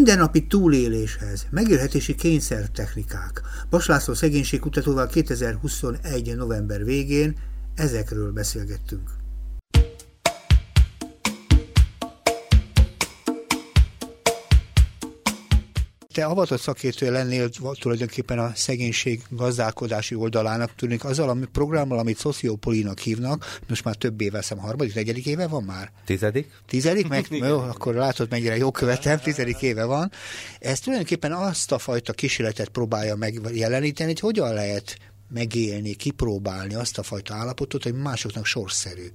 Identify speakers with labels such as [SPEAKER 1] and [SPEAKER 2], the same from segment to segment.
[SPEAKER 1] Mindennapi túléléshez, megélhetési kényszertechnikák. Bas László szegénységkutatóval 2021. november végén ezekről beszélgettünk. Te avatott szakértője lennél tulajdonképpen a szegénység gazdálkodási oldalának, tudnék azzal a programmal, amit szociopolinak hívnak, most már több éve, szem harmadik, negyedik éve van már?
[SPEAKER 2] Tizedik.
[SPEAKER 1] Tizedik? Meg, jó, akkor látod, mennyire jó követem, tizedik éve van. Ez tulajdonképpen azt a fajta kísérletet próbálja megjeleníteni, hogy hogyan lehet megélni, kipróbálni azt a fajta állapotot, hogy másoknak sorszerű.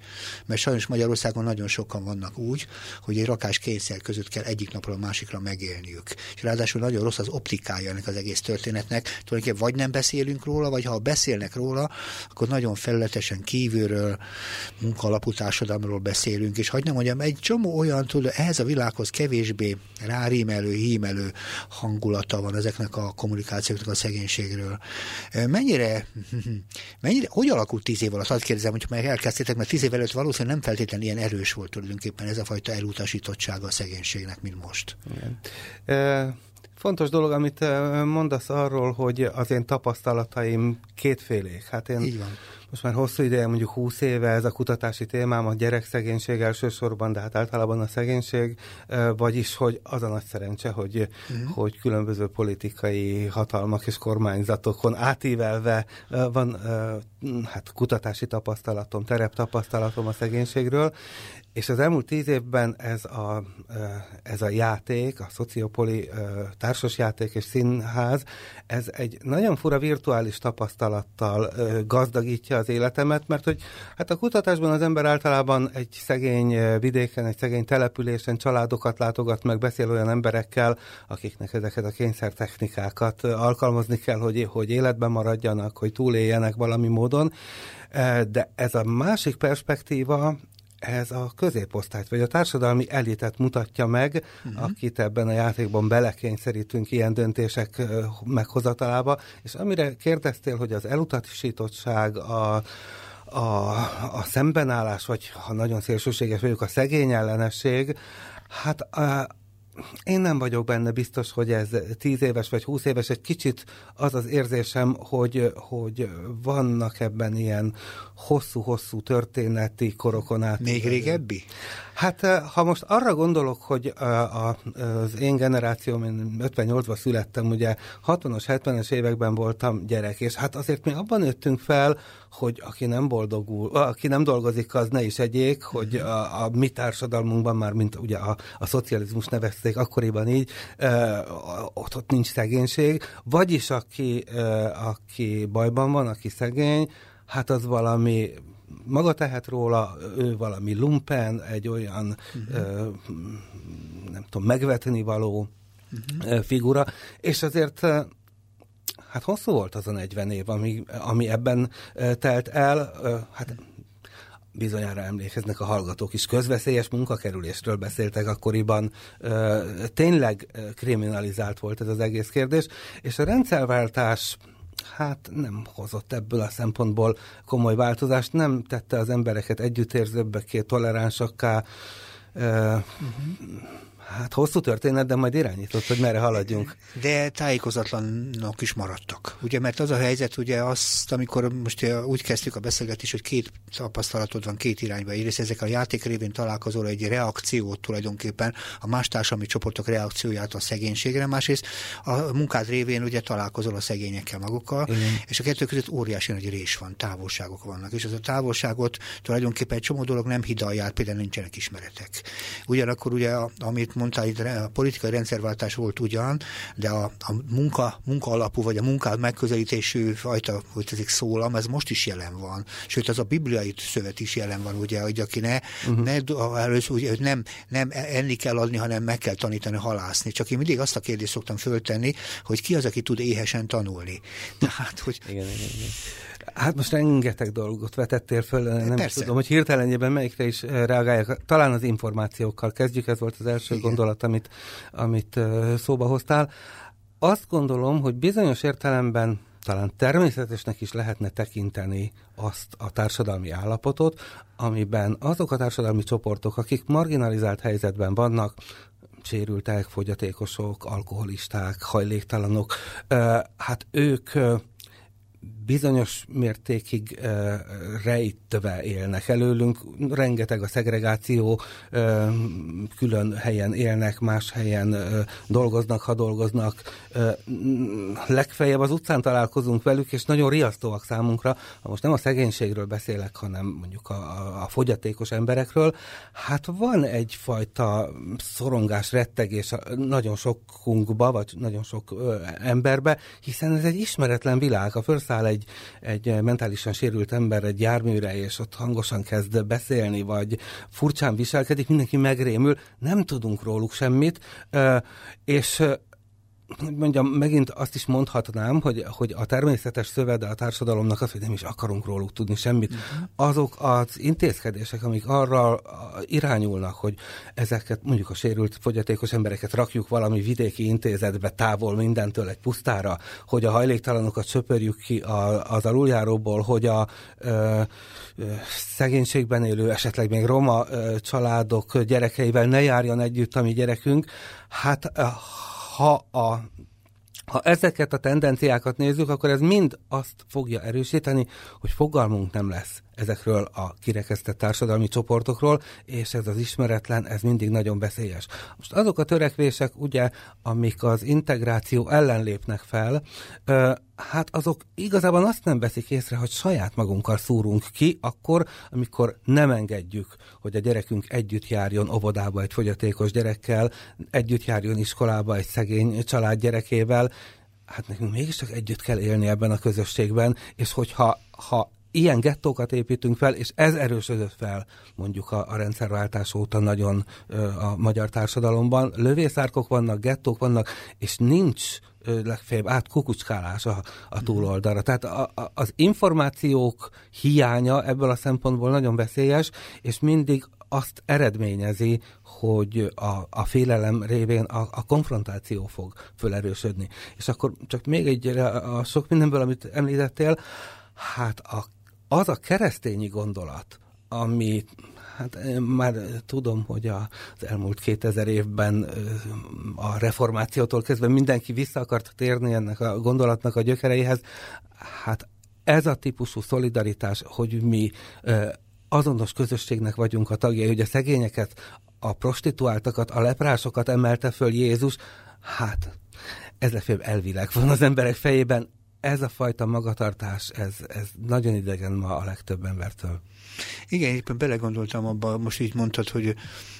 [SPEAKER 1] Mert sajnos Magyarországon nagyon sokan vannak úgy, hogy egy rakás kényszer között kell egyik napról a másikra megélniük. És ráadásul nagyon rossz az optikája ennek az egész történetnek. Tulajdonképpen vagy nem beszélünk róla, vagy ha beszélnek róla, akkor nagyon felületesen kívülről, munkalapú társadalomról beszélünk, és hogy nem mondjam, egy csomó olyan tud, ehhez a világhoz kevésbé rárímelő, hímelő hangulata van ezeknek a kommunikációknak a szegénységről. Mennyire Mennyire, hogy alakult tíz év alatt? Azt kérdezem, hogy már elkezdtétek, mert tíz év előtt valószínűleg nem feltétlenül ilyen erős volt tulajdonképpen ez a fajta elutasítottsága a szegénységnek, mint most. Igen.
[SPEAKER 2] E, fontos dolog, amit mondasz arról, hogy az én tapasztalataim kétfélék. Hát én Így van most már hosszú ideje, mondjuk 20 éve ez a kutatási témám, a gyerekszegénység elsősorban, de hát általában a szegénység, vagyis, hogy az a nagy szerencse, hogy, uh-huh. hogy különböző politikai hatalmak és kormányzatokon átívelve van hát kutatási tapasztalatom, tereptapasztalatom a szegénységről, és az elmúlt tíz évben ez a, ez a játék, a szociopoli társasjáték és színház, ez egy nagyon fura virtuális tapasztalattal gazdagítja az életemet, mert hogy hát a kutatásban az ember általában egy szegény vidéken, egy szegény településen családokat látogat meg, beszél olyan emberekkel, akiknek ezeket a kényszertechnikákat alkalmazni kell, hogy, hogy életben maradjanak, hogy túléljenek valami módon. De ez a másik perspektíva, ez a középosztályt, vagy a társadalmi elitet mutatja meg, uh-huh. akit ebben a játékban belekényszerítünk ilyen döntések meghozatalába, és amire kérdeztél, hogy az elutasítottság, a, a, a szembenállás, vagy ha nagyon szélsőséges vagyok, a szegény ellenesség, hát a, én nem vagyok benne biztos, hogy ez tíz éves vagy húsz éves, egy kicsit az az érzésem, hogy, hogy vannak ebben ilyen hosszú-hosszú történeti korokon át.
[SPEAKER 1] Még régebbi?
[SPEAKER 2] Hát eh, ha most arra gondolok, hogy a, az én generációm, én 58-ban születtem, ugye 60-as, 70-es években voltam gyerek, és hát azért mi abban nőttünk fel, hogy aki nem boldogul, aki nem dolgozik, az ne is egyék, hogy a, a mi társadalmunkban már, mint ugye a, a szocializmus nevezték akkoriban így, ö, ott, ott nincs szegénység, vagyis aki, aki bajban van, aki szegény, hát az valami maga tehet róla, ő valami lumpen, egy olyan uh-huh. ö, nem tudom, megvetni való uh-huh. figura, és azért hát hosszú volt az a 40 év, ami, ami ebben telt el, hát bizonyára emlékeznek a hallgatók is, közveszélyes munkakerülésről beszéltek akkoriban, tényleg kriminalizált volt ez az egész kérdés, és a rendszerváltás hát nem hozott ebből a szempontból komoly változást, nem tette az embereket együttérzőbbekké, toleránsakká, uh-huh. Hát hosszú történet, de majd irányított, hogy merre haladjunk.
[SPEAKER 1] De tájékozatlanok is maradtak. Ugye, mert az a helyzet, ugye azt, amikor most úgy kezdtük a beszélgetést, hogy két tapasztalatod van két irányba. Egyrészt ezek a játék révén találkozol egy reakciót tulajdonképpen, a más társadalmi csoportok reakcióját a szegénységre, másrészt a munkád révén ugye találkozol a szegényekkel magukkal, Igen. és a kettő között óriási nagy rés van, távolságok vannak, és az a távolságot tulajdonképpen egy csomó dolog nem hidalja, például nincsenek ismeretek. Ugyanakkor ugye, amit mondta, itt a politikai rendszerváltás volt ugyan, de a, a munka, munka alapú, vagy a munkád megközelítésű fajta, hogy ezek szólam, ez most is jelen van. Sőt, az a bibliai szövet is jelen van, ugye, hogy aki ne, uh-huh. ne először, ugye, nem, nem enni kell adni, hanem meg kell tanítani halászni. Csak én mindig azt a kérdést szoktam föltenni, hogy ki az, aki tud éhesen tanulni.
[SPEAKER 2] Tehát, hogy... Igen, igen, igen. Hát most rengeteg dolgot vetettél föl, nem Persze. tudom, hogy hirtelenjében melyikre is eh, reagáljak. Talán az információkkal kezdjük, ez volt az első Igen. gondolat, amit, amit eh, szóba hoztál. Azt gondolom, hogy bizonyos értelemben talán természetesnek is lehetne tekinteni azt a társadalmi állapotot, amiben azok a társadalmi csoportok, akik marginalizált helyzetben vannak, sérültek, fogyatékosok, alkoholisták, hajléktalanok, hát ők bizonyos mértékig uh, rejtve élnek előlünk. Rengeteg a szegregáció, uh, külön helyen élnek, más helyen uh, dolgoznak, ha dolgoznak. Uh, legfeljebb az utcán találkozunk velük, és nagyon riasztóak számunkra. Most nem a szegénységről beszélek, hanem mondjuk a, a fogyatékos emberekről. Hát van egyfajta szorongás, rettegés nagyon sokunkba, vagy nagyon sok uh, emberbe, hiszen ez egy ismeretlen világ. A felszáll egy, egy mentálisan sérült ember egy járműre, és ott hangosan kezd beszélni, vagy furcsán viselkedik, mindenki megrémül, nem tudunk róluk semmit, és hogy mondjam, megint azt is mondhatnám, hogy, hogy a természetes szövede a társadalomnak az, hogy nem is akarunk róluk tudni semmit. Uh-huh. Azok az intézkedések, amik arra irányulnak, hogy ezeket mondjuk a sérült fogyatékos embereket rakjuk valami vidéki intézetbe távol mindentől egy pusztára, hogy a hajléktalanokat söpörjük ki a, az aluljáróból, hogy a ö, ö, szegénységben élő, esetleg még roma ö, családok gyerekeivel ne járjon együtt a mi gyerekünk, hát ha a ha ezeket a tendenciákat nézzük, akkor ez mind azt fogja erősíteni, hogy fogalmunk nem lesz ezekről a kirekesztett társadalmi csoportokról, és ez az ismeretlen, ez mindig nagyon veszélyes. Most azok a törekvések, ugye, amik az integráció ellen lépnek fel, hát azok igazából azt nem veszik észre, hogy saját magunkkal szúrunk ki, akkor, amikor nem engedjük, hogy a gyerekünk együtt járjon óvodába egy fogyatékos gyerekkel, együtt járjon iskolába egy szegény család gyerekével, hát nekünk mégiscsak együtt kell élni ebben a közösségben, és hogyha ha ilyen gettókat építünk fel, és ez erősödött fel mondjuk a, a rendszerváltás óta nagyon a magyar társadalomban. Lövészárkok vannak, gettók vannak, és nincs legfeljebb átkukucskálás a, a túloldalra. Tehát a, a, az információk hiánya ebből a szempontból nagyon veszélyes, és mindig azt eredményezi, hogy a, a félelem révén a, a konfrontáció fog fölerősödni. És akkor csak még egy a sok mindenből, amit említettél, hát a az a keresztényi gondolat, ami hát én már tudom, hogy az elmúlt 2000 évben a reformációtól kezdve mindenki vissza akart térni ennek a gondolatnak a gyökereihez. Hát ez a típusú szolidaritás, hogy mi azonos közösségnek vagyunk a tagjai, hogy a szegényeket, a prostituáltakat, a leprásokat emelte föl Jézus, hát ez legfeljebb elvileg van az emberek fejében, ez a fajta magatartás, ez, ez nagyon idegen ma a legtöbb embertől.
[SPEAKER 1] Igen, éppen belegondoltam abba, most így mondtad, hogy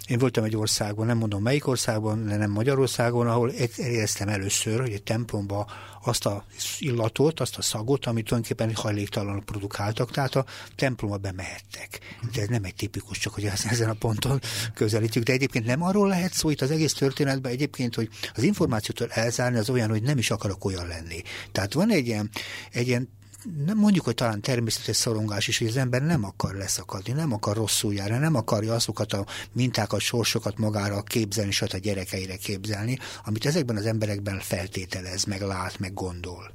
[SPEAKER 1] én voltam egy országban, nem mondom melyik országban, de nem Magyarországon, ahol éreztem először, hogy egy templomba azt a illatot, azt a szagot, amit tulajdonképpen hajléktalanok produkáltak, tehát a templomba bemehettek. De ez nem egy tipikus, csak hogy ezen a ponton közelítjük. De egyébként nem arról lehet szó itt az egész történetben egyébként, hogy az információtól elzárni az olyan, hogy nem is akarok olyan lenni. Tehát van egy ilyen, egy ilyen nem mondjuk, hogy talán természetes szorongás is, hogy az ember nem akar leszakadni, nem akar rosszul járni, nem akarja azokat a mintákat, sorsokat magára képzelni, és a gyerekeire képzelni, amit ezekben az emberekben feltételez, meg lát, meg gondol.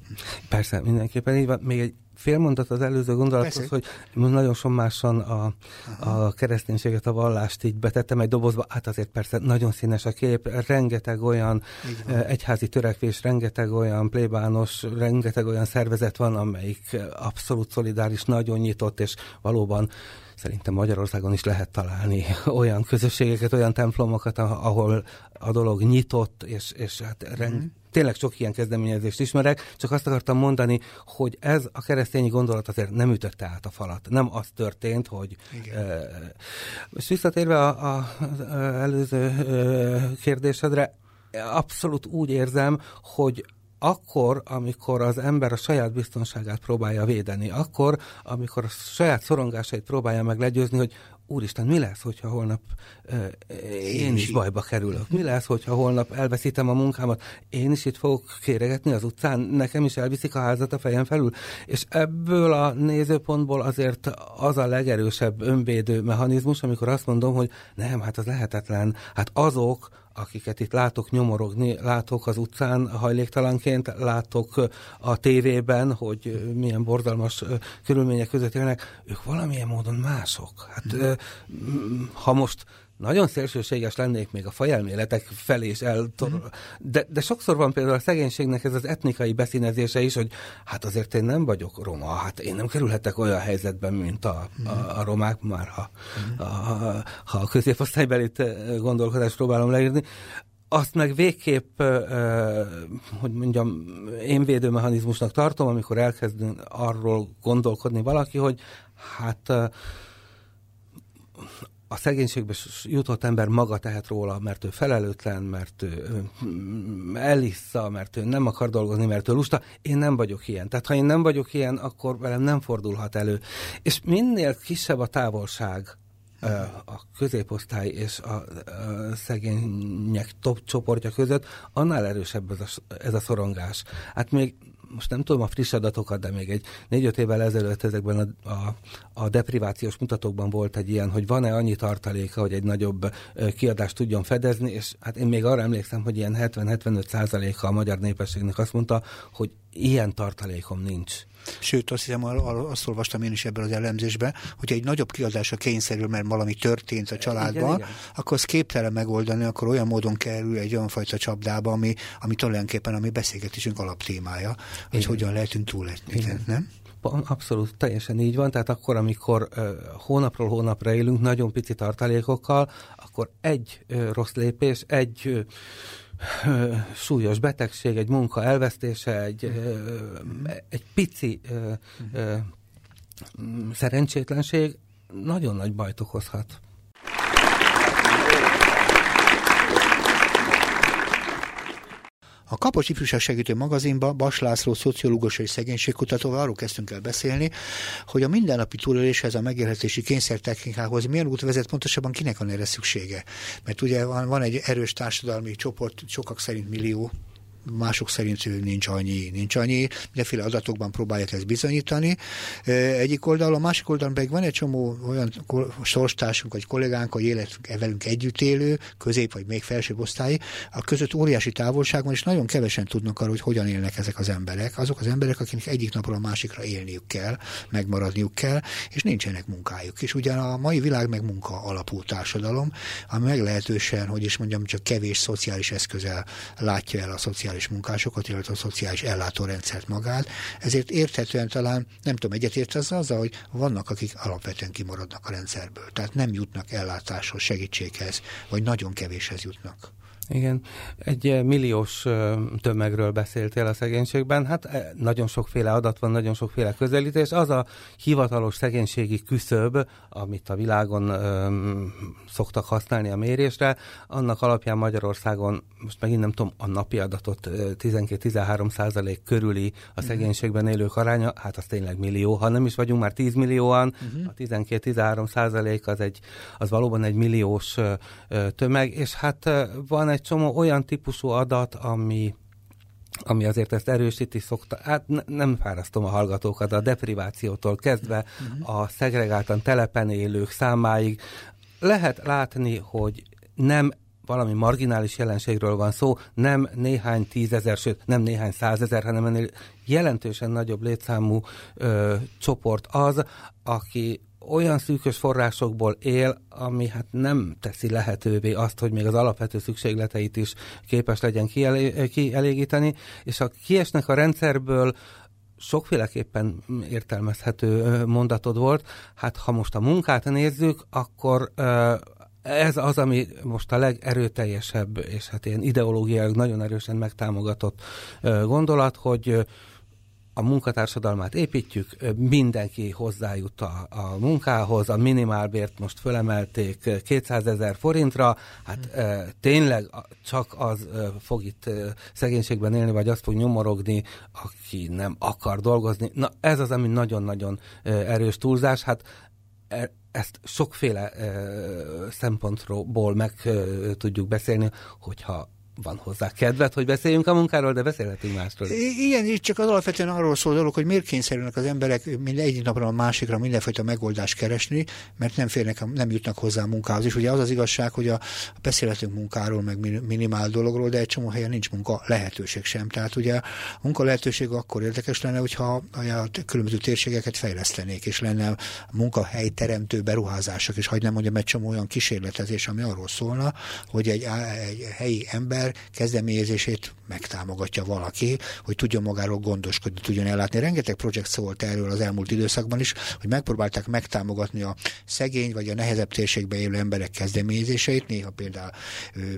[SPEAKER 2] Persze, mindenképpen így van. Még egy fél mondat az előző gondolathoz, hogy nagyon sommásan a, a kereszténységet, a vallást így betettem egy dobozba, hát azért persze nagyon színes a kép, rengeteg olyan egyházi törekvés, rengeteg olyan plébános, rengeteg olyan szervezet van, amelyik abszolút szolidáris, nagyon nyitott, és valóban szerintem Magyarországon is lehet találni olyan közösségeket, olyan templomokat, ahol a dolog nyitott, és, és hát rend, mm. tényleg sok ilyen kezdeményezést ismerek, csak azt akartam mondani, hogy ez a keresztényi gondolat azért nem ütötte át a falat. Nem az történt, hogy... Igen. Uh, és visszatérve a, a, előző uh, kérdésedre, abszolút úgy érzem, hogy akkor, amikor az ember a saját biztonságát próbálja védeni, akkor, amikor a saját szorongásait próbálja meg legyőzni, hogy úristen, mi lesz, hogyha holnap uh, én is bajba kerülök? Mi lesz, hogyha holnap elveszítem a munkámat? Én is itt fogok kéregetni az utcán, nekem is elviszik a házat a fejem felül? És ebből a nézőpontból azért az a legerősebb önvédő mechanizmus, amikor azt mondom, hogy nem, hát az lehetetlen. Hát azok, akiket itt látok nyomorogni, látok az utcán hajléktalanként, látok a tévében, hogy milyen borzalmas körülmények között élnek, ők valamilyen módon mások. Hát ha most nagyon szélsőséges lennék még a fajelméletek felé is eltor... Mm. De, de sokszor van például a szegénységnek ez az etnikai beszínezése is, hogy hát azért én nem vagyok roma, hát én nem kerülhetek olyan helyzetben, mint a, a, mhm. a romák, már ha, mm. a, ha a középosztálybelit gondolkodást próbálom leírni azt meg végképp, hogy mondjam, én védőmechanizmusnak tartom, amikor elkezd arról gondolkodni valaki, hogy hát a szegénységbe jutott ember maga tehet róla, mert ő felelőtlen, mert ő elissza, mert ő nem akar dolgozni, mert ő lusta. Én nem vagyok ilyen. Tehát ha én nem vagyok ilyen, akkor velem nem fordulhat elő. És minél kisebb a távolság a középosztály és a, szegények top csoportja között, annál erősebb ez a, ez a szorongás. Hát még most nem tudom a friss adatokat, de még egy négy-öt évvel ezelőtt ezekben a, a, a deprivációs mutatókban volt egy ilyen, hogy van-e annyi tartaléka, hogy egy nagyobb kiadást tudjon fedezni, és hát én még arra emlékszem, hogy ilyen 70-75 százaléka a magyar népességnek azt mondta, hogy ilyen tartalékom nincs.
[SPEAKER 1] Sőt, azt hiszem, azt olvastam én is ebből az elemzésben, hogy egy nagyobb kiadásra kényszerül, mert valami történt a családban, igen, igen. akkor az képtelen megoldani, akkor olyan módon kerül egy olyan fajta csapdába, ami, ami tulajdonképpen a mi beszélgetésünk alaptémája, hogy igen. hogyan lehetünk túlélni, nem?
[SPEAKER 2] Abszolút, teljesen így van. Tehát akkor, amikor uh, hónapról hónapra élünk nagyon pici tartalékokkal, akkor egy uh, rossz lépés, egy súlyos betegség, egy munka elvesztése, egy, egy pici szerencsétlenség nagyon nagy bajt okozhat.
[SPEAKER 1] A Kapos Ifjúság Segítő magazinban Bas László szociológus és szegénységkutatóval arról kezdtünk el beszélni, hogy a mindennapi túléléshez, a megélhetési kényszertechnikához milyen út vezet, pontosabban kinek van erre szüksége. Mert ugye van, van egy erős társadalmi csoport, sokak szerint millió mások szerint nincs annyi, nincs annyi, mindenféle adatokban próbálják ezt bizonyítani. Egyik oldalon, a másik oldalon pedig van egy csomó olyan sorstársunk, vagy kollégánk, vagy élet velünk együtt élő, közép vagy még felsőbb osztály, a között óriási távolság van, és nagyon kevesen tudnak arról, hogy hogyan élnek ezek az emberek. Azok az emberek, akiknek egyik napról a másikra élniük kell, megmaradniuk kell, és nincsenek munkájuk. És ugyan a mai világ meg munka alapú társadalom, ami meglehetősen, hogy is mondjam, csak kevés szociális eszközzel látja el a szociális szociális munkásokat, illetve a szociális ellátórendszert magát. Ezért érthetően talán, nem tudom, egyetért az azzal, hogy vannak, akik alapvetően kimaradnak a rendszerből. Tehát nem jutnak ellátáshoz, segítséghez, vagy nagyon kevéshez jutnak.
[SPEAKER 2] Igen, egy eh, milliós eh, tömegről beszéltél a szegénységben. Hát eh, nagyon sokféle adat van, nagyon sokféle közelítés. Az a hivatalos szegénységi küszöb, amit a világon um, szoktak használni a mérésre, annak alapján Magyarországon, most megint nem tudom a napi adatot, 12-13 százalék körüli a mhm. szegénységben élők aránya, hát az tényleg millió, ha nem is vagyunk már 10 millióan, uh-huh. a 12-13 százalék az, egy, az valóban egy milliós tömeg, és hát van egy egy csomó olyan típusú adat, ami ami azért ezt erősíti szokta, hát ne, nem fárasztom a hallgatókat, a deprivációtól kezdve uh-huh. a szegregáltan telepen élők számáig. Lehet látni, hogy nem valami marginális jelenségről van szó, nem néhány tízezer, sőt nem néhány százezer, hanem ennél jelentősen nagyobb létszámú ö, csoport az, aki olyan szűkös forrásokból él, ami hát nem teszi lehetővé azt, hogy még az alapvető szükségleteit is képes legyen kielégíteni, és ha kiesnek a rendszerből, sokféleképpen értelmezhető mondatod volt. Hát ha most a munkát nézzük, akkor ez az, ami most a legerőteljesebb, és hát ilyen ideológiailag nagyon erősen megtámogatott gondolat, hogy a munkatársadalmát építjük, mindenki hozzájut a, a munkához, a minimálbért most fölemelték 200 ezer forintra, hát e, tényleg csak az e, fog itt e, szegénységben élni, vagy azt fog nyomorogni, aki nem akar dolgozni. Na ez az, ami nagyon-nagyon erős túlzás, hát e, ezt sokféle e, szempontból meg e, tudjuk beszélni, hogyha van hozzá kedvet, hogy beszéljünk a munkáról, de beszélhetünk másról.
[SPEAKER 1] Igen, itt csak az alapvetően arról szól dolog, hogy miért kényszerülnek az emberek minden egyik napra a másikra mindenfajta megoldást keresni, mert nem férnek, nem jutnak hozzá a munkához. És ugye az az igazság, hogy a, beszélhetünk munkáról, meg minimál dologról, de egy csomó helyen nincs munka lehetőség sem. Tehát ugye a munka lehetőség akkor érdekes lenne, hogyha a különböző térségeket fejlesztenék, és lenne munkahely teremtő beruházások, és hagyd nem mondjam egy csomó olyan kísérletezés, ami arról szólna, hogy egy, egy helyi ember kezdeményezését megtámogatja valaki, hogy tudjon magáról gondoskodni, tudjon ellátni. Rengeteg projekt szólt erről az elmúlt időszakban is, hogy megpróbálták megtámogatni a szegény vagy a nehezebb térségbe élő emberek kezdeményezéseit, néha például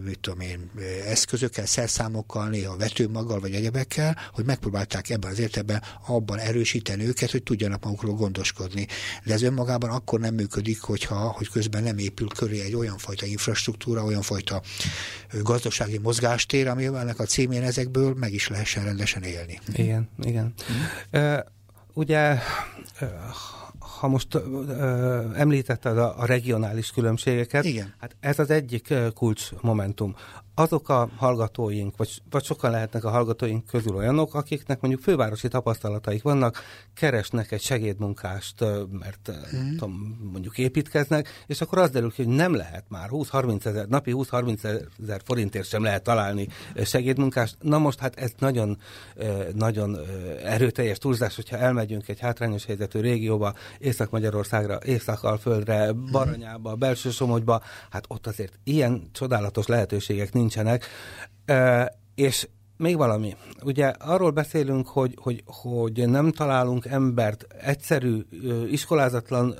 [SPEAKER 1] mit tudom én, eszközökkel, szerszámokkal, néha vetőmaggal vagy egyebekkel, hogy megpróbálták ebben az értelemben abban erősíteni őket, hogy tudjanak magukról gondoskodni. De ez önmagában akkor nem működik, hogyha, hogy közben nem épül köré egy olyan fajta infrastruktúra, olyan fajta gazdasági mozgástér, ami ennek a címén ezekből meg is lehessen rendesen élni.
[SPEAKER 2] Igen, igen. Mm. Uh, ugye uh, ha most ö, említetted a, a regionális különbségeket,
[SPEAKER 1] Igen.
[SPEAKER 2] hát ez az egyik kulcs momentum azok a hallgatóink, vagy, vagy sokan lehetnek a hallgatóink közül olyanok, akiknek mondjuk fővárosi tapasztalataik vannak, keresnek egy segédmunkást, mert mm. tudom, mondjuk építkeznek, és akkor az derül ki, hogy nem lehet már 20-30 ezer, napi 20-30 ezer forintért sem lehet találni segédmunkást. Na most hát ez nagyon, nagyon erőteljes túlzás, hogyha elmegyünk egy hátrányos helyzetű régióba, Észak-Magyarországra, Észak-Alföldre, Baranyába, Belső Somogyba, hát ott azért ilyen csodálatos lehetőségek nincsenek. És még valami. Ugye arról beszélünk, hogy, hogy, hogy nem találunk embert egyszerű, iskolázatlan,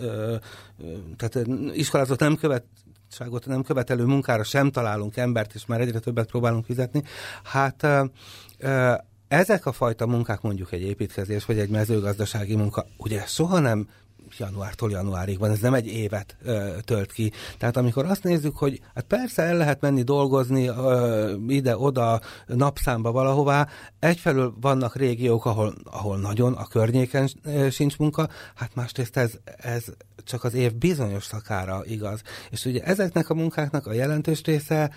[SPEAKER 2] tehát iskolázat nem követ, nem követelő munkára sem találunk embert, és már egyre többet próbálunk fizetni. Hát ezek a fajta munkák, mondjuk egy építkezés, vagy egy mezőgazdasági munka, ugye soha nem januártól januárig van, ez nem egy évet ö, tölt ki. Tehát amikor azt nézzük, hogy hát persze el lehet menni dolgozni ide-oda napszámba valahová, egyfelől vannak régiók, ahol, ahol nagyon a környéken sincs munka, hát másrészt ez, ez csak az év bizonyos szakára igaz. És ugye ezeknek a munkáknak a jelentős része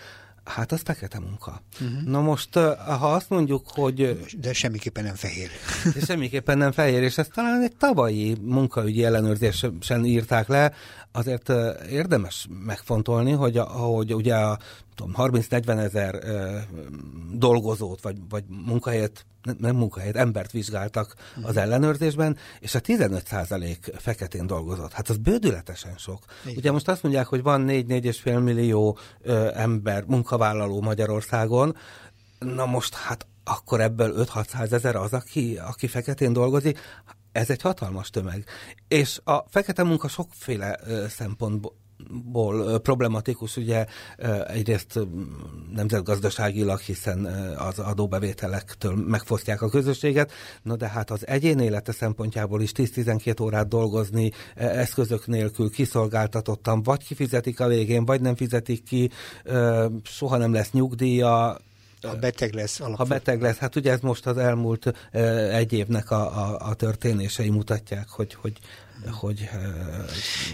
[SPEAKER 2] Hát az fekete munka. Uh-huh. Na most, ha azt mondjuk, hogy...
[SPEAKER 1] De semmiképpen nem fehér.
[SPEAKER 2] De semmiképpen nem fehér, és ezt talán egy tavalyi munkaügyi ellenőrzésen írták le, azért érdemes megfontolni, hogy, hogy ugye a 30-40 ezer dolgozót vagy, vagy munkahelyet nem munkahelyet, embert vizsgáltak az ellenőrzésben, és a 15 százalék feketén dolgozott. Hát az bődületesen sok. Igen. Ugye most azt mondják, hogy van 4-4,5 millió ember, munkavállaló Magyarországon, na most hát akkor ebből 5-600 ezer az, aki, aki feketén dolgozik, ez egy hatalmas tömeg. És a fekete munka sokféle szempontból ból problematikus, ugye egyrészt nemzetgazdaságilag, hiszen az adóbevételektől megfosztják a közösséget, no de hát az egyén élete szempontjából is 10-12 órát dolgozni eszközök nélkül kiszolgáltatottan, vagy kifizetik a végén, vagy nem fizetik ki, soha nem lesz nyugdíja,
[SPEAKER 1] ha beteg lesz.
[SPEAKER 2] Alapvetően. Ha beteg lesz, hát ugye ez most az elmúlt egy évnek a, a, a történései mutatják, hogy, hogy hogy...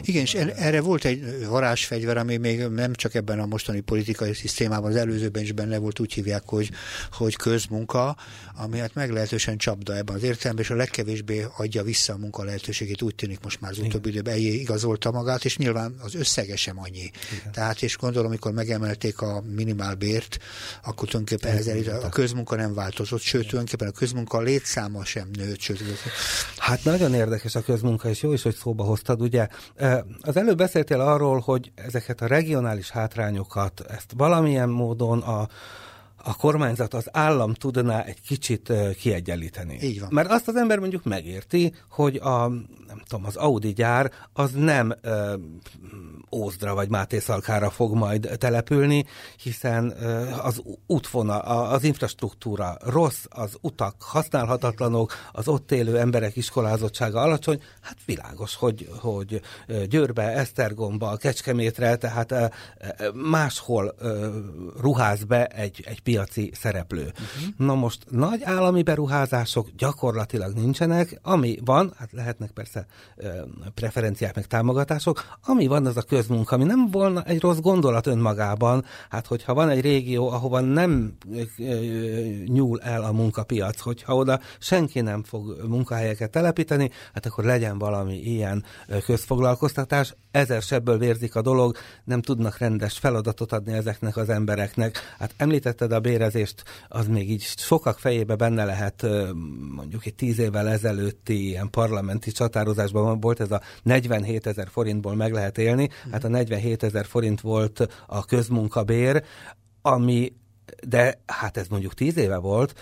[SPEAKER 1] Igen, és erre volt egy varázsfegyver, ami még nem csak ebben a mostani politikai szisztémában, az előzőben is benne volt, úgy hívják, hogy, hogy közmunka, ami hát meglehetősen csapda ebben az értelemben, és a legkevésbé adja vissza a munka lehetőségét, úgy tűnik most már az utóbbi időben igazolta magát, és nyilván az összege sem annyi. Igen. Tehát, és gondolom, amikor megemelték a minimálbért, akkor tulajdonképpen ezzel a közmunka nem változott, sőt, tulajdonképpen a közmunka létszáma sem nőtt, sőt.
[SPEAKER 2] Hát nagyon érdekes a közmunka, és jó is, hogy szóba hoztad, ugye. Az előbb beszéltél arról, hogy ezeket a regionális hátrányokat, ezt valamilyen módon a, a kormányzat, az állam tudná egy kicsit kiegyenlíteni.
[SPEAKER 1] Így van.
[SPEAKER 2] Mert azt az ember mondjuk megérti, hogy a, nem tudom, az Audi gyár az nem ö, Ózdra vagy Máté Szalkára fog majd települni, hiszen az útvonal, az infrastruktúra rossz, az utak használhatatlanok, az ott élő emberek iskolázottsága alacsony, hát világos, hogy, hogy Győrbe, Esztergomba, Kecskemétre, tehát máshol ruház be egy, egy piaci szereplő. Uh-huh. Na most nagy állami beruházások gyakorlatilag nincsenek, ami van, hát lehetnek persze preferenciák, meg támogatások, ami van, az a közmunka, ami nem volna egy rossz gondolat önmagában, hát hogyha van egy régió, ahova nem nyúl el a munkapiac, hogyha oda senki nem fog munkahelyeket telepíteni, hát akkor legyen valami ilyen közfoglalkoztatás, ezer sebből vérzik a dolog, nem tudnak rendes feladatot adni ezeknek az embereknek. Hát említetted a bérezést, az még így sokak fejébe benne lehet, mondjuk egy tíz évvel ezelőtti ilyen parlamenti csatározásban volt ez a 47 ezer forintból meg lehet élni, hát a 47 ezer forint volt a közmunkabér, ami de hát ez mondjuk tíz éve volt,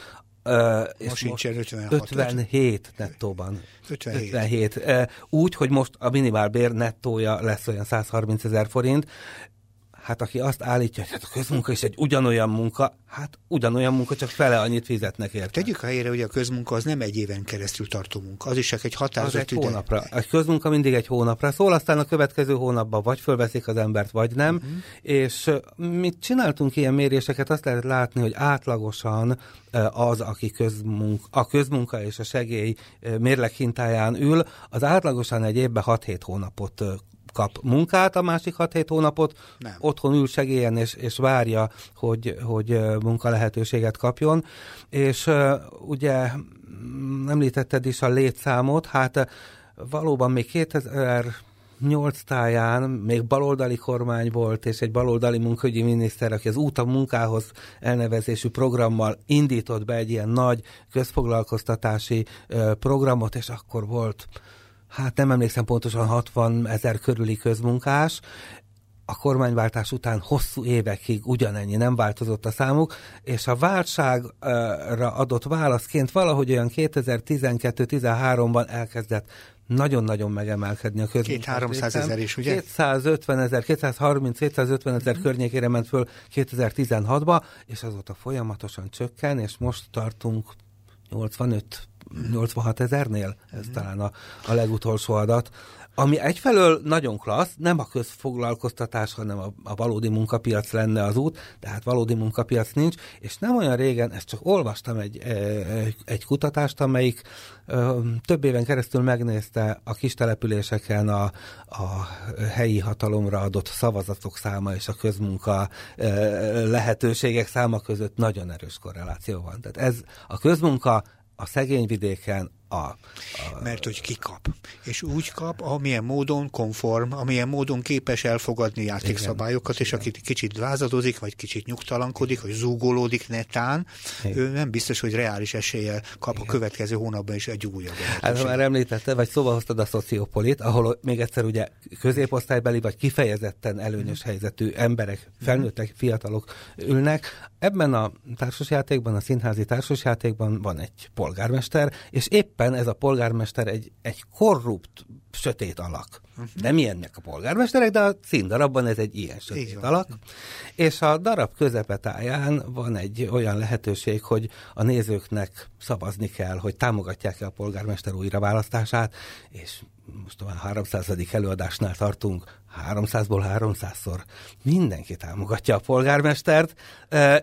[SPEAKER 1] Uh, most sincsen 56.
[SPEAKER 2] 57 nettóban. 57. 57. Uh, úgy, hogy most a minimálbér nettója lesz olyan 130 ezer forint, hát aki azt állítja, hogy hát a közmunka is egy ugyanolyan munka, hát ugyanolyan munka, csak fele annyit fizetnek érte.
[SPEAKER 1] Tegyük a helyre, hogy a közmunka az nem egy éven keresztül tartó munka, az is csak egy határozott
[SPEAKER 2] az egy hónapra. A közmunka mindig egy hónapra szól, aztán a következő hónapban vagy fölveszik az embert, vagy nem, uh-huh. és mit csináltunk ilyen méréseket, azt lehet látni, hogy átlagosan az, aki közmunk, a közmunka és a segély mérleghintáján ül, az átlagosan egy évben 6-7 hónapot kap munkát a másik 6-7 hónapot, Nem. otthon ül segélyen és, és várja, hogy, hogy munka lehetőséget kapjon. És ugye említetted is a létszámot, hát valóban még 2000 nyolc táján még baloldali kormány volt, és egy baloldali munkahogyi miniszter, aki az út a munkához elnevezésű programmal indított be egy ilyen nagy közfoglalkoztatási programot, és akkor volt hát nem emlékszem pontosan 60 ezer körüli közmunkás, a kormányváltás után hosszú évekig ugyanennyi nem változott a számuk, és a válságra adott válaszként valahogy olyan 2012-13-ban elkezdett nagyon-nagyon megemelkedni a
[SPEAKER 1] közmunkás Két 300 ezer is, ugye?
[SPEAKER 2] 250 ezer, 230-250 ezer mm. környékére ment föl 2016-ba, és azóta folyamatosan csökken, és most tartunk 85 86 ezernél, ez mm. talán a, a legutolsó adat, ami egyfelől nagyon klassz, nem a közfoglalkoztatás, hanem a, a valódi munkapiac lenne az út, de hát valódi munkapiac nincs, és nem olyan régen, ezt csak olvastam egy, e, egy kutatást, amelyik több éven keresztül megnézte a kis településeken a, a helyi hatalomra adott szavazatok száma és a közmunka lehetőségek száma között nagyon erős korreláció van. Tehát ez a közmunka a szegény vidéken a, a...
[SPEAKER 1] Mert hogy kikap. És úgy kap, amilyen módon konform, amilyen módon képes elfogadni játékszabályokat, igen, és aki kicsit lázadozik, vagy kicsit nyugtalankodik, vagy zúgolódik netán, igen. ő nem biztos, hogy reális eséllyel kap igen. a következő hónapban is egy újabb
[SPEAKER 2] Hát már említette, vagy szóba hoztad a szociopolit, ahol még egyszer ugye középosztálybeli, vagy kifejezetten előnyös helyzetű emberek, felnőttek, fiatalok ülnek. Ebben a társasjátékban, a színházi társasjátékban van egy polgármester, és épp éppen ez a polgármester egy, egy korrupt, sötét alak. Uh-huh. Nem ilyennek a polgármesterek, de a színdarabban ez egy ilyen sötét Igen. alak. És a darab közepetáján van egy olyan lehetőség, hogy a nézőknek szavazni kell, hogy támogatják-e a polgármester újraválasztását, és most a 300. előadásnál tartunk, 300-ból 300-szor mindenki támogatja a polgármestert,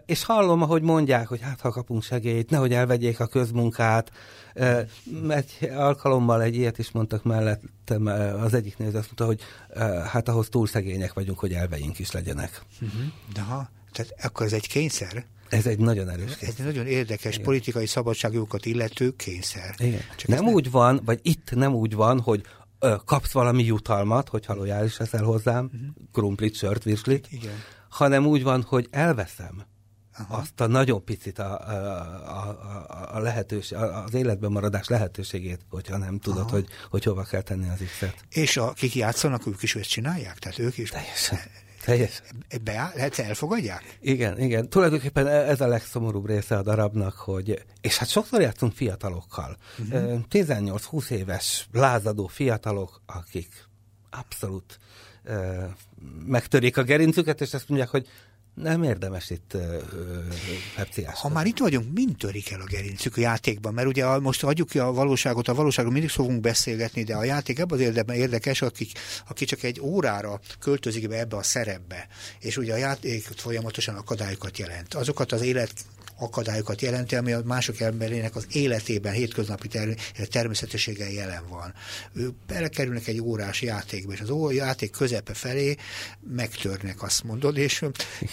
[SPEAKER 2] és hallom, ahogy mondják, hogy hát ha kapunk segélyt, nehogy elvegyék a közmunkát. Egy alkalommal egy ilyet is mondtak mellettem, az egyik néző azt mondta, hogy hát ahhoz túl szegények vagyunk, hogy elveink is legyenek.
[SPEAKER 1] Uh-huh. De ha, tehát akkor ez egy kényszer?
[SPEAKER 2] Ez egy nagyon erős
[SPEAKER 1] kényszer. Ez egy nagyon érdekes Igen. politikai szabadságjogokat illető kényszer.
[SPEAKER 2] Igen. Csak nem úgy nem... van, vagy itt nem úgy van, hogy ö, kapsz valami jutalmat, hogyha lojális leszel hozzám, uh-huh. krumplit, sört, virslit, Igen. hanem úgy van, hogy elveszem Aha. azt a nagyon picit a, a, a, a lehetőség, az életben maradás lehetőségét, hogyha nem tudod, Aha. hogy, hogy hova kell tenni az X-et.
[SPEAKER 1] És akik játszanak, ők is ezt csinálják? Tehát ők is...
[SPEAKER 2] Teljesen. Teljes.
[SPEAKER 1] Be, lehet elfogadják?
[SPEAKER 2] Igen, igen. Tulajdonképpen e- ez a legszomorúbb része a darabnak, hogy, és hát sokszor játszunk fiatalokkal. Uh-huh. Mhm. 18-20 éves lázadó fiatalok, akik abszolút megtörik a gerincüket, és azt mondják, hogy nem érdemes itt
[SPEAKER 1] pepciás. Ha már itt vagyunk, mind törik el a gerincük a játékban? Mert ugye most adjuk ki a valóságot, a valóságról mindig fogunk beszélgetni, de a játék ebben az érdekes, aki, aki csak egy órára költözik be ebbe a szerepbe, és ugye a játék folyamatosan akadályokat jelent. Azokat az élet akadályokat jelenti, ami a mások emberének az életében, hétköznapi ter- természetességgel jelen van. Ők belekerülnek egy órás játékba, és az ó- játék közepe felé megtörnek, azt mondod, és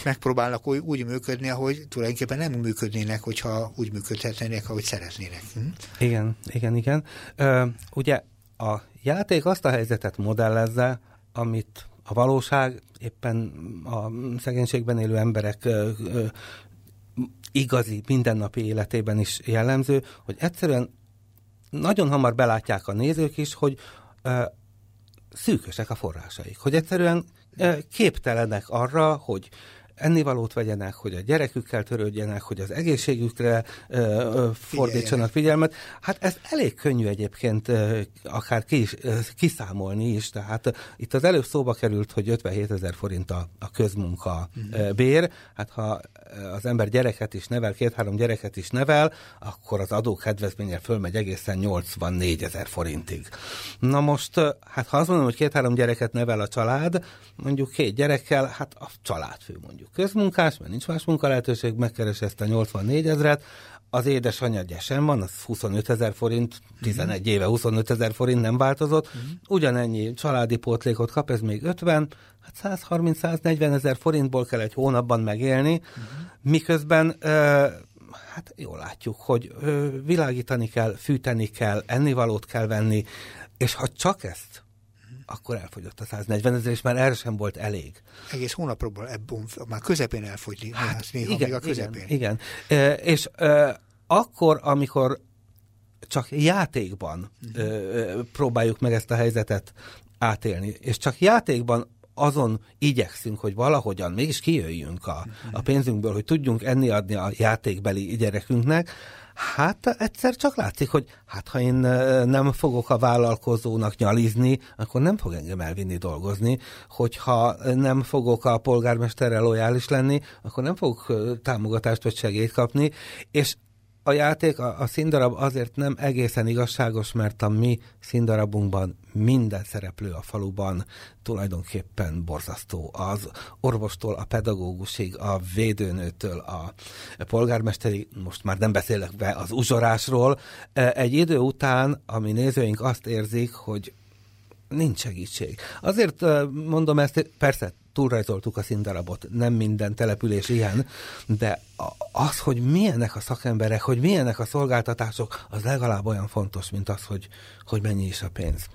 [SPEAKER 1] megpróbálnak úgy, úgy működni, ahogy tulajdonképpen nem működnének, hogyha úgy működhetnének, ahogy szeretnének. Hm?
[SPEAKER 2] Igen, igen, igen. Ö, ugye a játék azt a helyzetet modellezze, amit a valóság éppen a szegénységben élő emberek igazi, mindennapi életében is jellemző, hogy egyszerűen nagyon hamar belátják a nézők is, hogy ö, szűkösek a forrásaik, hogy egyszerűen ö, képtelenek arra, hogy ennivalót vegyenek, hogy a gyerekükkel törődjenek, hogy az egészségükre ö, ö, fordítsanak figyelmet. Hát ez elég könnyű egyébként ö, akár ki is, ö, kiszámolni is, tehát itt az előbb szóba került, hogy 57 ezer forint a, a közmunka mm. bér, hát ha az ember gyereket is nevel, két-három gyereket is nevel, akkor az adó kedvezménye fölmegy egészen 84 ezer forintig. Na most, hát ha azt mondom, hogy két-három gyereket nevel a család, mondjuk két gyerekkel, hát a családfő mondjuk közmunkás, mert nincs más munkalehetőség, megkeres ezt a 84 ezeret, az édesanyja gyesen van, az 25 ezer forint, 11 uh-huh. éve 25 ezer forint nem változott, uh-huh. ugyanennyi családi pótlékot kap, ez még 50, hát 130-140 ezer forintból kell egy hónapban megélni, uh-huh. miközben ö, hát jól látjuk, hogy világítani kell, fűteni kell, ennivalót kell venni, és ha csak ezt akkor elfogyott a 140 ezer, és már erre sem volt elég.
[SPEAKER 1] Egész hónapról ebből már közepén elfogyni, hát, néha igen, még a közepén.
[SPEAKER 2] Igen, igen. E, és e, akkor, amikor csak játékban uh-huh. próbáljuk meg ezt a helyzetet átélni, és csak játékban azon igyekszünk, hogy valahogyan mégis kijöjjünk a, a pénzünkből, hogy tudjunk enni adni a játékbeli gyerekünknek, Hát egyszer csak látszik, hogy hát ha én nem fogok a vállalkozónak nyalizni, akkor nem fog engem elvinni dolgozni, hogyha nem fogok a polgármesterrel lojális lenni, akkor nem fogok támogatást vagy segélyt kapni, és a játék, a, a színdarab azért nem egészen igazságos, mert a mi színdarabunkban minden szereplő a faluban tulajdonképpen borzasztó. Az orvostól a pedagógusig, a védőnőtől a polgármesteri, most már nem beszélek be az uzsorásról, egy idő után, ami nézőink azt érzik, hogy nincs segítség. Azért mondom ezt, persze túlrajzoltuk a színdarabot, nem minden település ilyen, de az, hogy milyenek a szakemberek, hogy milyenek a szolgáltatások, az legalább olyan fontos, mint az, hogy, hogy mennyi is a pénz.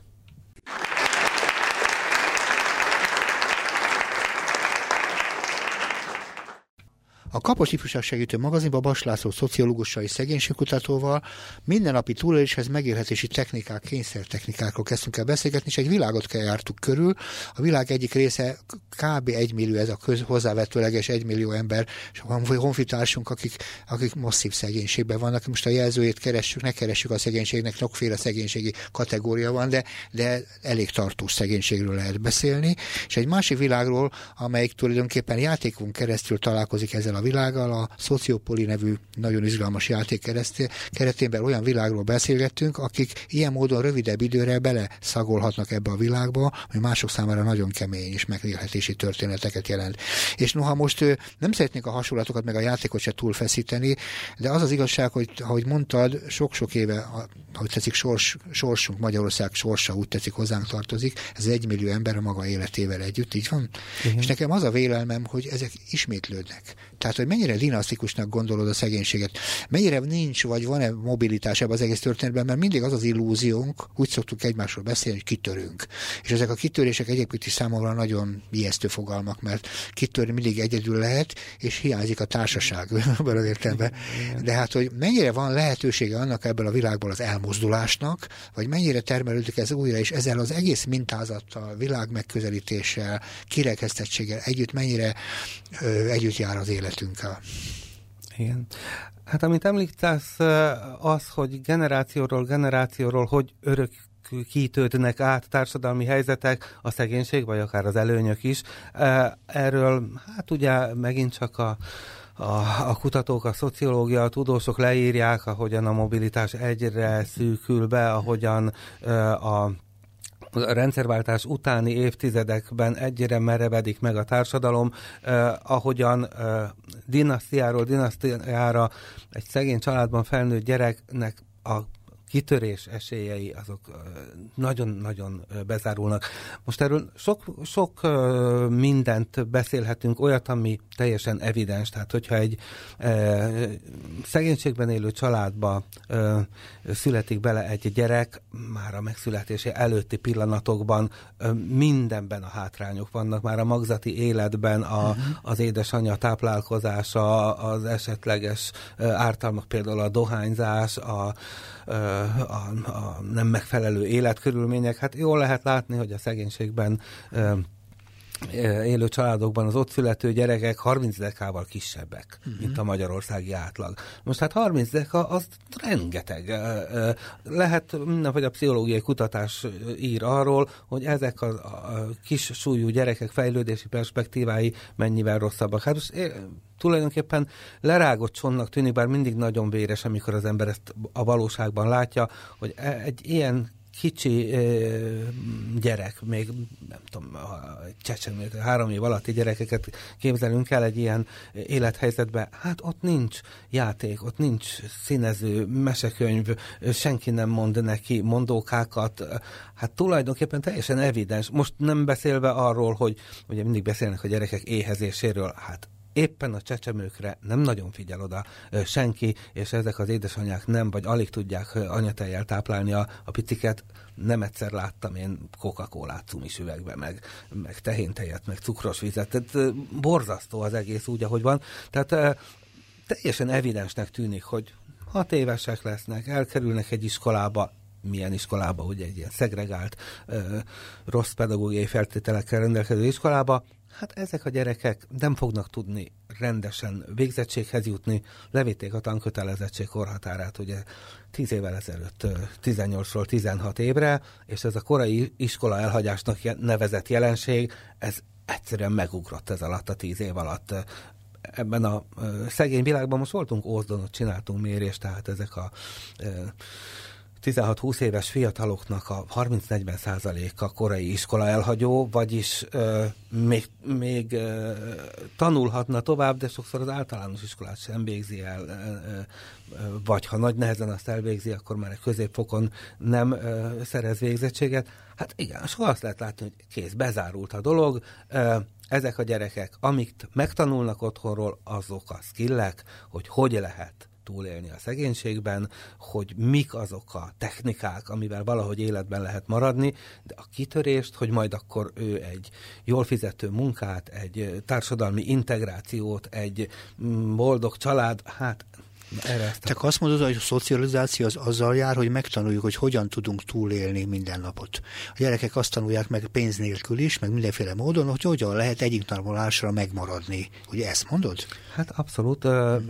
[SPEAKER 1] A Kapos Ifjúság Segítő magazinban Bas László szociológussal és szegénységkutatóval mindennapi túléléshez megélhetési technikák, kényszertechnikákról kezdtünk el beszélgetni, és egy világot kell jártuk körül. A világ egyik része kb. 1 millió, ez a köz, hozzávetőleges 1 millió ember, és a honfitársunk, akik, akik masszív szegénységben vannak. Most a jelzőjét keressük, ne keressük a szegénységnek, sokféle szegénységi kategória van, de, de elég tartós szegénységről lehet beszélni. És egy másik világról, amelyik tulajdonképpen játékunk keresztül találkozik ezzel a világgal, a Sociopoli nevű nagyon izgalmas játék keretében olyan világról beszélgettünk, akik ilyen módon rövidebb időre bele szagolhatnak ebbe a világba, ami mások számára nagyon kemény és megélhetési történeteket jelent. És noha most nem szeretnék a hasonlatokat meg a játékot se túlfeszíteni, de az az igazság, hogy ahogy mondtad, sok-sok éve, ahogy tetszik, sors, sorsunk, Magyarország sorsa úgy tetszik hozzánk tartozik, ez egy millió ember a maga életével együtt, így van? Uh-huh. És nekem az a vélelmem, hogy ezek ismétlődnek. Tehát, hogy mennyire dinasztikusnak gondolod a szegénységet, mennyire nincs, vagy van-e mobilitás ebben az egész történetben, mert mindig az az illúziónk, úgy szoktuk egymásról beszélni, hogy kitörünk. És ezek a kitörések egyébként is számomra nagyon ijesztő fogalmak, mert kitörni mindig egyedül lehet, és hiányzik a társaság ebben az értelemben. De hát, hogy mennyire van lehetősége annak ebből a világból az elmozdulásnak, vagy mennyire termelődik ez újra, és ezzel az egész mintázattal, világ megközelítéssel, kirekesztettséggel együtt mennyire ö, együtt jár az életünkkel.
[SPEAKER 2] Igen. Hát amit említesz, az, hogy generációról generációról hogy örök kitődnek át társadalmi helyzetek, a szegénység, vagy akár az előnyök is. Erről, hát ugye megint csak a a, a kutatók, a szociológia, a tudósok leírják, ahogyan a mobilitás egyre szűkül be, ahogyan a a rendszerváltás utáni évtizedekben egyre merevedik meg a társadalom, eh, ahogyan eh, dinasztiáról dinasztiára egy szegény családban felnőtt gyereknek a kitörés esélyei azok nagyon-nagyon bezárulnak. Most erről sok, sok mindent beszélhetünk, olyat, ami teljesen evidens, tehát hogyha egy szegénységben élő családba születik bele egy gyerek, már a megszületése előtti pillanatokban mindenben a hátrányok vannak, már a magzati életben a, uh-huh. az édesanyja táplálkozása, az esetleges ártalmak, például a dohányzás, a, a, a nem megfelelő életkörülmények. Hát jól lehet látni, hogy a szegénységben élő családokban az ott születő gyerekek 30 dekával kisebbek, uh-huh. mint a magyarországi átlag. Most hát 30 deka az rengeteg. Lehet mindenféle a pszichológiai kutatás ír arról, hogy ezek a, a kis súlyú gyerekek fejlődési perspektívái mennyivel rosszabbak. Hát most tulajdonképpen lerágott csonnak tűnik, bár mindig nagyon véres, amikor az ember ezt a valóságban látja, hogy e, egy ilyen kicsi gyerek, még nem tudom, csecsemők, három év alatti gyerekeket képzelünk el egy ilyen élethelyzetben, hát ott nincs játék, ott nincs színező, mesekönyv, senki nem mond neki mondókákat, hát tulajdonképpen teljesen evidens. Most nem beszélve arról, hogy ugye mindig beszélnek a gyerekek éhezéséről, hát éppen a csecsemőkre nem nagyon figyel oda senki, és ezek az édesanyák nem, vagy alig tudják anyatejjel táplálni a, a piciket. Nem egyszer láttam én Coca-Colát cumis üvegbe, meg, meg tehéntejet, meg cukros vizet. Tehát borzasztó az egész úgy, ahogy van. Tehát teljesen evidensnek tűnik, hogy hat évesek lesznek, elkerülnek egy iskolába, milyen iskolába, ugye egy ilyen szegregált, rossz pedagógiai feltételekkel rendelkező iskolába, hát ezek a gyerekek nem fognak tudni rendesen végzettséghez jutni, levitték a tankötelezettség korhatárát, ugye 10 évvel ezelőtt 18-ról 16 évre, és ez a korai iskola elhagyásnak nevezett jelenség, ez egyszerűen megugrott ez alatt a 10 év alatt. Ebben a szegény világban most voltunk Ózdonot, csináltunk mérést, tehát ezek a 16-20 éves fiataloknak a 30-40 százaléka korai iskola elhagyó, vagyis ö, még, még ö, tanulhatna tovább, de sokszor az általános iskolát sem végzi el, ö, ö, vagy ha nagy nehezen azt elvégzi, akkor már egy középfokon nem ö, szerez végzettséget. Hát igen, soha azt lehet látni, hogy kész, bezárult a dolog, ö, ezek a gyerekek, amit megtanulnak otthonról, azok a skillek, hogy hogy lehet túlélni a szegénységben, hogy mik azok a technikák, amivel valahogy életben lehet maradni, de a kitörést, hogy majd akkor ő egy jól fizető munkát, egy társadalmi integrációt, egy mm, boldog család, hát
[SPEAKER 1] erre Te azt mondod, hogy a szocializáció az azzal jár, hogy megtanuljuk, hogy hogyan tudunk túlélni minden napot. A gyerekek azt tanulják meg pénz nélkül is, meg mindenféle módon, hogy hogyan lehet egyik tanulásra megmaradni. Ugye ezt mondod?
[SPEAKER 2] Hát abszolút. Uh-huh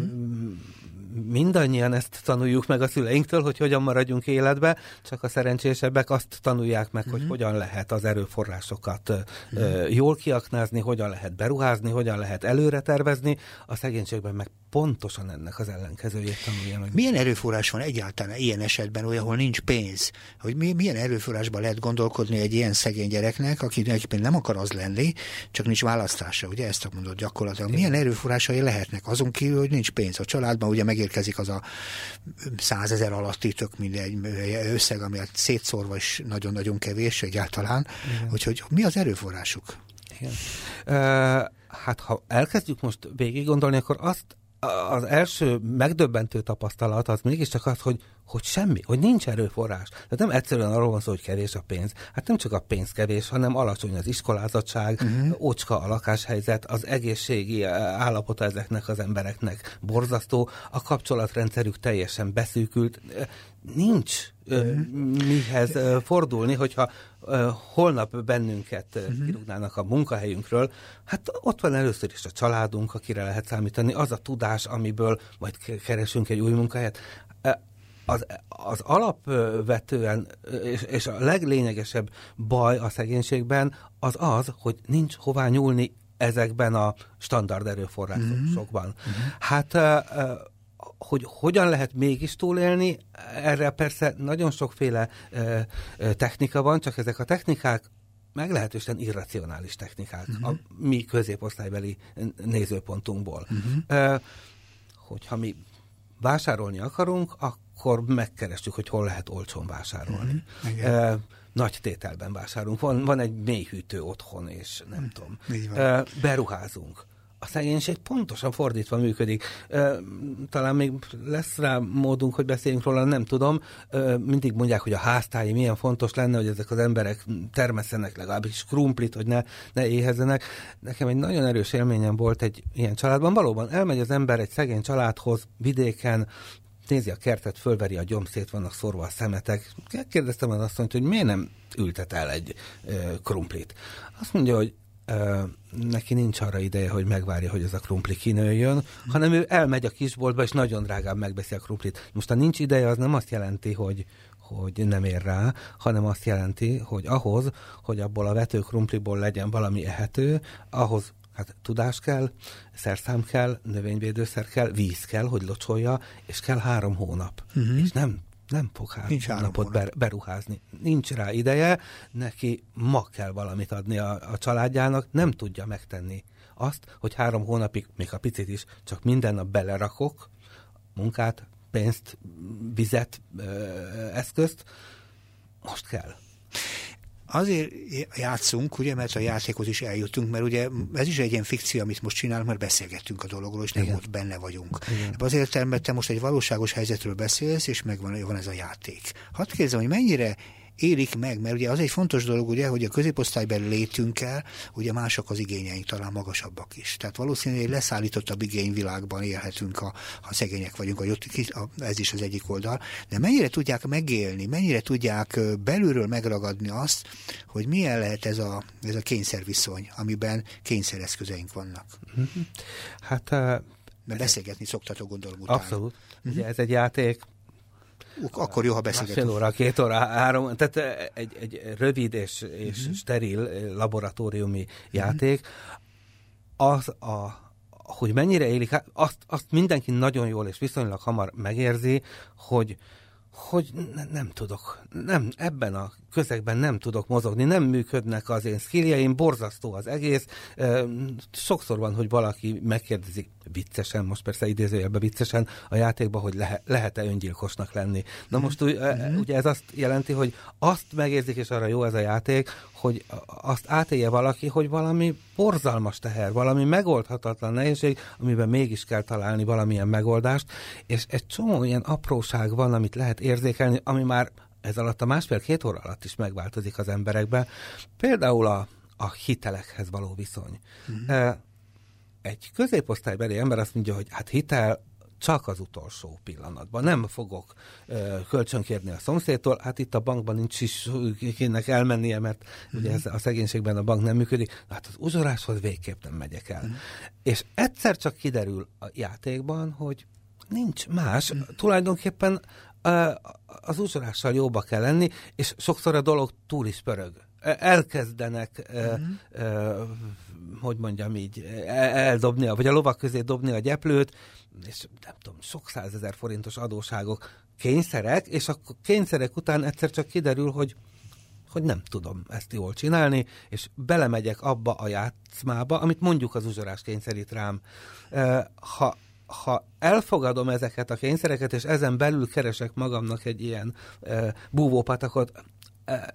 [SPEAKER 2] mindannyian ezt tanuljuk meg a szüleinktől, hogy hogyan maradjunk életbe, csak a szerencsésebbek azt tanulják meg, uh-huh. hogy mhm. hogyan lehet az erőforrásokat uh-huh. jól kiaknázni, hogyan lehet beruházni, hogyan lehet előre tervezni, a szegénységben meg pontosan ennek az ellenkezőjét tanulja meg.
[SPEAKER 1] Milyen erőforrás van egyáltalán ilyen esetben, olyan, ahol nincs pénz? Hogy milyen erőforrásban lehet gondolkodni egy ilyen szegény gyereknek, aki nem akar az lenni, csak nincs választása, ugye ezt mondod gyakorlatilag. Milyen erőforrásai lehetnek azon kívül, hogy nincs pénz? A családban ugye megérkezik az a százezer alatti tök mindegy összeg, ami hát szétszórva is nagyon-nagyon kevés egyáltalán. Igen. Úgyhogy mi az erőforrásuk?
[SPEAKER 2] Igen. Uh, hát ha elkezdjük most végig gondolni, akkor azt az első megdöbbentő tapasztalat az mégiscsak az, hogy, hogy semmi, hogy nincs erőforrás. Tehát nem egyszerűen arról van szó, hogy kevés a pénz. Hát nem csak a pénz kevés, hanem alacsony az iskolázatság, uh-huh. ócska a lakáshelyzet, az egészségi eh, állapota ezeknek az embereknek borzasztó, a kapcsolatrendszerük teljesen beszűkült. Nincs uh-huh. mihez fordulni, hogyha holnap bennünket uh-huh. kirúgnának a munkahelyünkről, hát ott van először is a családunk, akire lehet számítani, az a tudás, amiből majd keresünk egy új munkahelyet az, az alapvetően és, és a leglényegesebb baj a szegénységben az az, hogy nincs hová nyúlni ezekben a standard erőforrásokban. Mm-hmm. Hát hogy hogyan lehet mégis túlélni, erre persze nagyon sokféle technika van, csak ezek a technikák meglehetősen irracionális technikák uh-huh. a mi középosztálybeli nézőpontunkból. Uh-huh. Hogyha mi vásárolni akarunk, akkor megkerestjük, hogy hol lehet olcsón vásárolni. Uh-huh. Nagy tételben vásárolunk. Van, van egy mélyhűtő otthon, és nem uh-huh. tudom. Beruházunk a szegénység pontosan fordítva működik. Talán még lesz rá módunk, hogy beszéljünk róla, nem tudom. Mindig mondják, hogy a háztáji milyen fontos lenne, hogy ezek az emberek termeszenek legalábbis krumplit, hogy ne, ne éhezzenek. Nekem egy nagyon erős élményem volt egy ilyen családban. Valóban elmegy az ember egy szegény családhoz, vidéken, nézi a kertet, fölveri a gyomszét, vannak szorva a szemetek. Kérdeztem az asszonyt, hogy miért nem ültet el egy krumplit. Azt mondja, hogy neki nincs arra ideje, hogy megvárja, hogy ez a krumpli kinőjön, hanem ő elmegy a kisboltba, és nagyon drágán megveszi a krumplit. Most a nincs ideje, az nem azt jelenti, hogy, hogy nem ér rá, hanem azt jelenti, hogy ahhoz, hogy abból a vető krumpliból legyen valami ehető, ahhoz hát tudás kell, szerszám kell, növényvédőszer kell, víz kell, hogy locsolja, és kell három hónap. Uh-huh. És nem nem fog három Nincs napot ber, beruházni. Nincs rá ideje, neki ma kell valamit adni a, a családjának, nem tudja megtenni azt, hogy három hónapig, még a picit is, csak minden nap belerakok munkát, pénzt, vizet, eszközt, most kell
[SPEAKER 1] azért játszunk, ugye, mert a játékhoz is eljutunk, mert ugye ez is egy ilyen fikció, amit most csinálunk, mert beszélgettünk a dologról, és nem Igen. ott benne vagyunk. Igen. az értelemben te most egy valóságos helyzetről beszélsz, és megvan van ez a játék. Hadd kérdezem, hogy mennyire élik meg, mert ugye az egy fontos dolog, ugye, hogy a középosztálybeli létünkkel, ugye mások az igényeink talán magasabbak is. Tehát valószínűleg egy leszállítottabb igényvilágban élhetünk, ha, ha szegények vagyunk, hogy ott, ez is az egyik oldal. De mennyire tudják megélni, mennyire tudják belülről megragadni azt, hogy milyen lehet ez a, ez a kényszerviszony, amiben kényszereszközeink vannak.
[SPEAKER 2] Hát
[SPEAKER 1] mert beszélgetni szoktatok, gondolom utána.
[SPEAKER 2] Abszolút. Uh-huh. Ugye ez egy játék,
[SPEAKER 1] akkor jó, ha beszélgetünk.
[SPEAKER 2] Fél óra, két óra, három, tehát egy, egy rövid és, és uh-huh. steril laboratóriumi uh-huh. játék. Az a hogy mennyire élik, azt, azt mindenki nagyon jól és viszonylag hamar megérzi, hogy, hogy ne, nem tudok, nem, ebben a közegben nem tudok mozogni, nem működnek az én skilljeim, borzasztó az egész. Sokszor van, hogy valaki megkérdezi viccesen, most persze idézőjelben viccesen a játékban, hogy lehe, lehet-e öngyilkosnak lenni. Na mhm. most mm-hmm. ugye ez azt jelenti, hogy azt megérzik, és arra jó ez a játék, hogy azt átélje valaki, hogy valami borzalmas teher, valami megoldhatatlan nehézség, amiben mégis kell találni valamilyen megoldást, és egy csomó ilyen apróság van, amit lehet érzékelni, ami már ez alatt a másfél-két óra alatt is megváltozik az emberekben. Például a, a hitelekhez való viszony. Mm-hmm. Egy középosztálybeli ember azt mondja, hogy hát hitel csak az utolsó pillanatban. Nem fogok ö, kölcsönkérni a szomszédtól, hát itt a bankban nincs is kinek elmennie, mert mm-hmm. ugye ez, a szegénységben a bank nem működik, hát az uzsoráshoz végképp nem megyek el. Mm-hmm. És egyszer csak kiderül a játékban, hogy nincs más, mm-hmm. tulajdonképpen az uzsorással jóba kell lenni, és sokszor a dolog túl is pörög. Elkezdenek, uh-huh. hogy mondjam így, e, eldobni, vagy a lovak közé dobni a gyeplőt, és nem tudom, sok százezer forintos adóságok, kényszerek, és akkor kényszerek után egyszer csak kiderül, hogy hogy nem tudom ezt jól csinálni, és belemegyek abba a játszmába, amit mondjuk az uzsorás kényszerít rám. Ha ha elfogadom ezeket a kényszereket, és ezen belül keresek magamnak egy ilyen e, búvópatakot, e,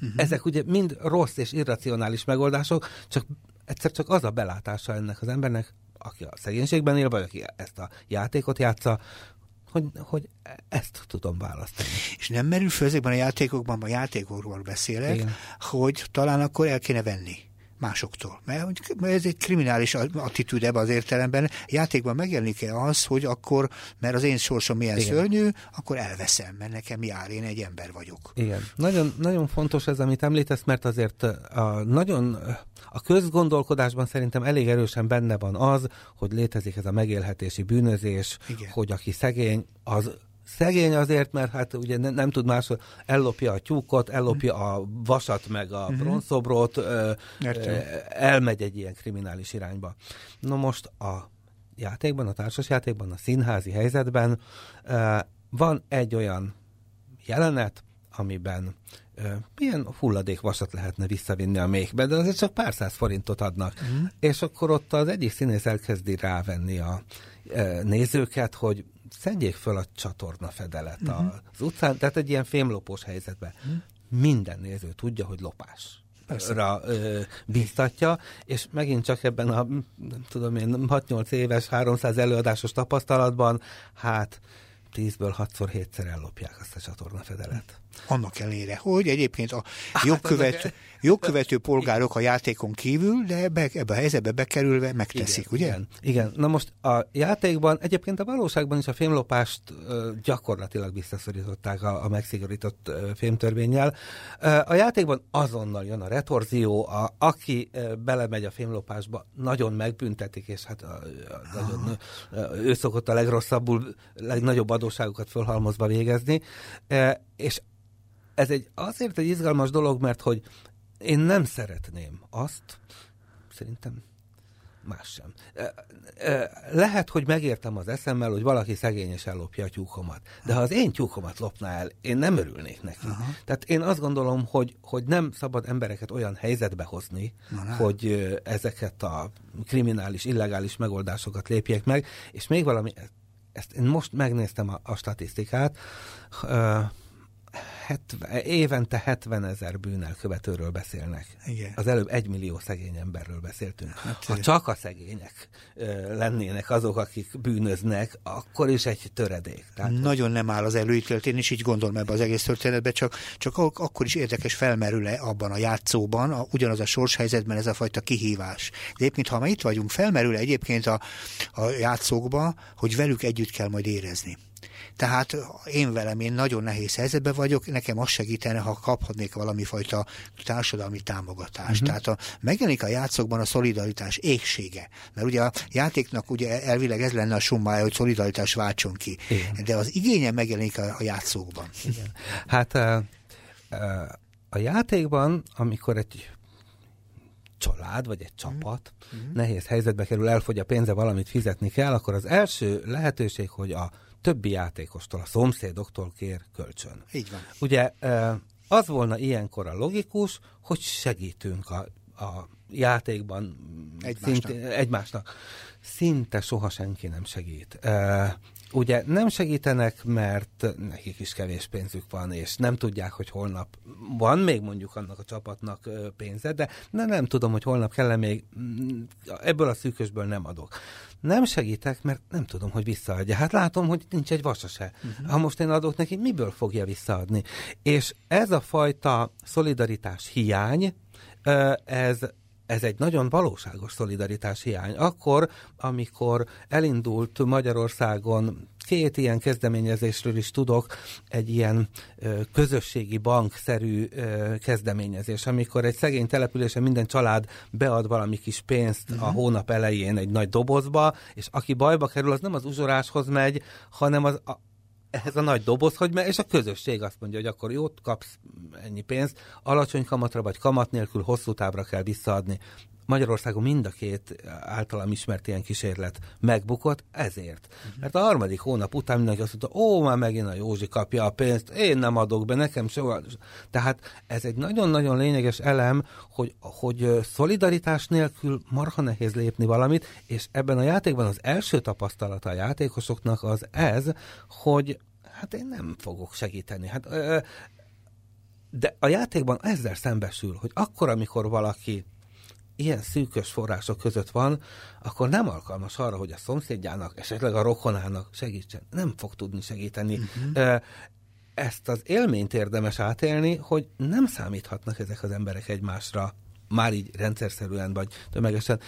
[SPEAKER 2] uh-huh. ezek ugye mind rossz és irracionális megoldások, csak egyszer csak az a belátása ennek az embernek, aki a szegénységben él, vagy aki ezt a játékot játsza, hogy, hogy ezt tudom választani.
[SPEAKER 1] És nem merül föl ezekben a játékokban, a játékokról beszélek, Igen. hogy talán akkor el kéne venni másoktól. Mert ez egy kriminális attitűd ebben az értelemben. Játékban megjelenik-e az, hogy akkor, mert az én sorsom milyen Igen. szörnyű, akkor elveszem, mert nekem jár, én egy ember vagyok.
[SPEAKER 2] Igen. Nagyon, nagyon fontos ez, amit említesz, mert azért a, nagyon a közgondolkodásban szerintem elég erősen benne van az, hogy létezik ez a megélhetési bűnözés, Igen. hogy aki szegény, az Szegény azért, mert hát ugye ne, nem tud más, ellopja a tyúkot, ellopja a vasat, meg a uh-huh. bronzszobrot, elmegy egy ilyen kriminális irányba. No most a játékban, a társasjátékban, a színházi helyzetben van egy olyan jelenet, amiben milyen hulladékvasat lehetne visszavinni a méhbe, de azért csak pár száz forintot adnak. Uh-huh. És akkor ott az egyik színész elkezdi rávenni a nézőket, hogy szedjék föl a csatorna fedelet uh-huh. az utcán, tehát egy ilyen fémlopós helyzetben. Uh-huh. Minden néző tudja, hogy lopás. Ra, ö, biztatja, és megint csak ebben a, nem tudom én, 6-8 éves, 300 előadásos tapasztalatban, hát 10-ből 6-szor 7-szer ellopják azt a csatornafedelet.
[SPEAKER 1] Annak ellenére, hogy egyébként a jogkövető, jogkövető polgárok a játékon kívül, de ebbe, ebbe a helyzetbe bekerülve megteszik,
[SPEAKER 2] igen,
[SPEAKER 1] ugye?
[SPEAKER 2] Igen, igen. Na most a játékban, egyébként a valóságban is a fémlopást gyakorlatilag visszaszorították a, a megszigorított fémtörvényel. A játékban azonnal jön a retorzió, a, aki belemegy a fémlopásba, nagyon megbüntetik, és hát a, a, nagyon, uh, ő szokott a legrosszabbul, legnagyobb adóságokat fölhalmozva végezni, és ez egy azért egy izgalmas dolog, mert hogy én nem szeretném azt, szerintem más sem. Lehet, hogy megértem az eszemmel, hogy valaki szegényes ellopja a tyúkomat, de ha az én tyúkomat lopná el, én nem örülnék neki. Aha. Tehát én azt gondolom, hogy, hogy nem szabad embereket olyan helyzetbe hozni, Na, hogy ezeket a kriminális, illegális megoldásokat lépjék meg, és még valami, ezt én most megnéztem a, a statisztikát, 70, évente 70 ezer bűnelkövetőről beszélnek. Igen. Az előbb egy millió szegény emberről beszéltünk. Hát, ha csak a szegények ö, lennének azok, akik bűnöznek, akkor is egy töredék.
[SPEAKER 1] Tehát, Nagyon nem áll az előítélet, én is így gondolom ebbe az egész történetbe, csak, csak akkor is érdekes felmerül-e abban a játszóban, a, ugyanaz a sorshelyzetben ez a fajta kihívás. De egyébként, ha itt vagyunk, felmerül -e egyébként a, a játszókba, hogy velük együtt kell majd érezni. Tehát én velem, én nagyon nehéz helyzetben vagyok, nekem az segítene, ha kaphatnék valami fajta társadalmi támogatást. Uh-huh. Tehát a, megjelenik a játszokban a szolidaritás égsége. Mert ugye a játéknak ugye elvileg ez lenne a summája, hogy szolidaritás váltson ki. Igen. De az igénye megjelenik a, a játszókban.
[SPEAKER 2] Igen. Hát a, a játékban, amikor egy család, vagy egy csapat mm. nehéz helyzetbe kerül, elfogy a pénze, valamit fizetni kell, akkor az első lehetőség, hogy a többi játékostól, a szomszédoktól kér kölcsön.
[SPEAKER 1] Így van.
[SPEAKER 2] Ugye az volna ilyenkor a logikus, hogy segítünk a, a játékban egymásnak. Szinte, egymásnak. Szinte soha senki nem segít. Ugye nem segítenek, mert nekik is kevés pénzük van, és nem tudják, hogy holnap van még mondjuk annak a csapatnak pénze, de nem, nem tudom, hogy holnap kell még, mm, ebből a szűkösből nem adok. Nem segítek, mert nem tudom, hogy visszaadja. Hát látom, hogy nincs egy vasa se. Uh-huh. Ha most én adok neki, miből fogja visszaadni? És ez a fajta szolidaritás hiány, ez ez egy nagyon valóságos szolidaritás hiány. Akkor, amikor elindult Magyarországon két ilyen kezdeményezésről is tudok, egy ilyen ö, közösségi bankszerű ö, kezdeményezés, amikor egy szegény településen minden család bead valami kis pénzt uh-huh. a mhm. hónap elején egy nagy dobozba, és aki bajba kerül, az nem az uzsoráshoz megy, hanem az, a, ehhez a nagy doboz, hogy me, és a közösség azt mondja, hogy akkor jót kapsz ennyi pénzt, alacsony kamatra vagy kamat nélkül hosszú távra kell visszaadni. Magyarországon mind a két általam ismert ilyen kísérlet megbukott, ezért. Uh-huh. Mert a harmadik hónap után mindenki azt mondta, ó, már megint a Józsi kapja a pénzt, én nem adok be, nekem soha. Tehát ez egy nagyon-nagyon lényeges elem, hogy, hogy szolidaritás nélkül marha nehéz lépni valamit, és ebben a játékban az első tapasztalata a játékosoknak az ez, hogy hát én nem fogok segíteni. Hát, de a játékban ezzel szembesül, hogy akkor, amikor valaki ilyen szűkös források között van, akkor nem alkalmas arra, hogy a szomszédjának, esetleg a rokonának segítsen. Nem fog tudni segíteni. Uh-huh. Ezt az élményt érdemes átélni, hogy nem számíthatnak ezek az emberek egymásra, már így rendszerszerűen vagy tömegesen.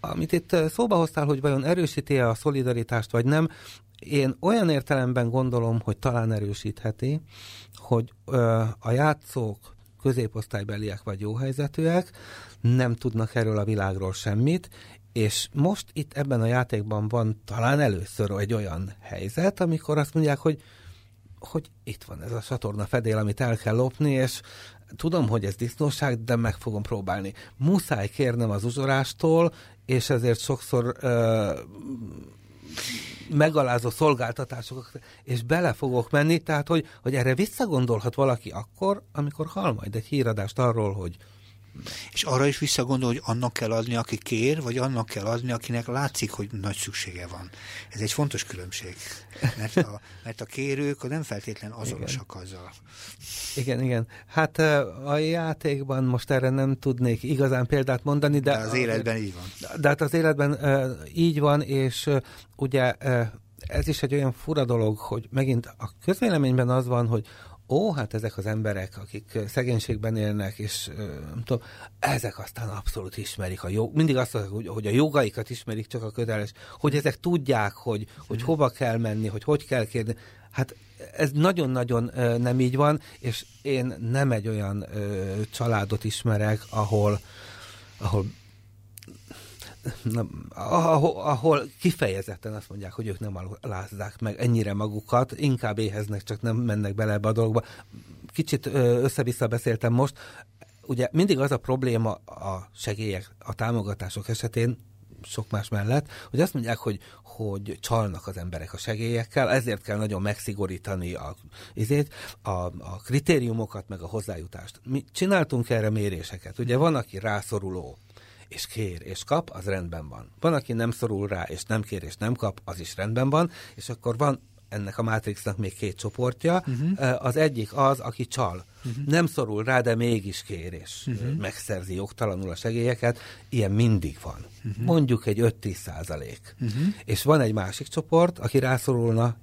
[SPEAKER 2] Amit itt szóba hoztál, hogy vajon erősíti a szolidaritást, vagy nem, én olyan értelemben gondolom, hogy talán erősítheti, hogy ö, a játszók középosztálybeliek vagy jó helyzetűek, nem tudnak erről a világról semmit, és most itt ebben a játékban van talán először egy olyan helyzet, amikor azt mondják, hogy hogy itt van ez a satorna fedél, amit el kell lopni, és tudom, hogy ez disznóság, de meg fogom próbálni. Muszáj kérnem az uzsorástól, és ezért sokszor uh, megalázó szolgáltatásokat, és bele fogok menni, tehát hogy, hogy erre visszagondolhat valaki akkor, amikor hal majd egy híradást arról, hogy
[SPEAKER 1] és arra is visszagondol, hogy annak kell adni, aki kér, vagy annak kell adni, akinek látszik, hogy nagy szüksége van. Ez egy fontos különbség. Mert a, mert a kérők nem feltétlen azonosak igen. azzal.
[SPEAKER 2] Igen, igen. Hát a játékban most erre nem tudnék igazán példát mondani, de...
[SPEAKER 1] de az életben így van.
[SPEAKER 2] De hát az életben így van, és ugye ez is egy olyan fura dolog, hogy megint a közvéleményben az van, hogy ó, hát ezek az emberek, akik szegénységben élnek, és nem tudom, ezek aztán abszolút ismerik a jog, mindig azt mondják, hogy a jogaikat ismerik, csak a köteles, hogy ezek tudják, hogy, hogy mhm. hova kell menni, hogy hogy kell kérni. Hát ez nagyon-nagyon nem így van, és én nem egy olyan családot ismerek, ahol, ahol ahol, ahol kifejezetten azt mondják, hogy ők nem alázzák meg ennyire magukat, inkább éheznek, csak nem mennek bele ebbe a dologba. Kicsit össze-vissza beszéltem most, ugye mindig az a probléma a segélyek, a támogatások esetén, sok más mellett, hogy azt mondják, hogy, hogy csalnak az emberek a segélyekkel, ezért kell nagyon megszigorítani a, izét, a, a kritériumokat, meg a hozzájutást. Mi csináltunk erre méréseket. Ugye van, aki rászoruló, és kér, és kap, az rendben van. Van, aki nem szorul rá, és nem kér, és nem kap, az is rendben van, és akkor van ennek a Matrixnak még két csoportja. Uh-huh. Az egyik az, aki csal. Uh-huh. Nem szorul rá, de mégis kér, és uh-huh. megszerzi jogtalanul a segélyeket. Ilyen mindig van. Uh-huh. Mondjuk egy 5-10 százalék. Uh-huh. És van egy másik csoport, aki rászorulna,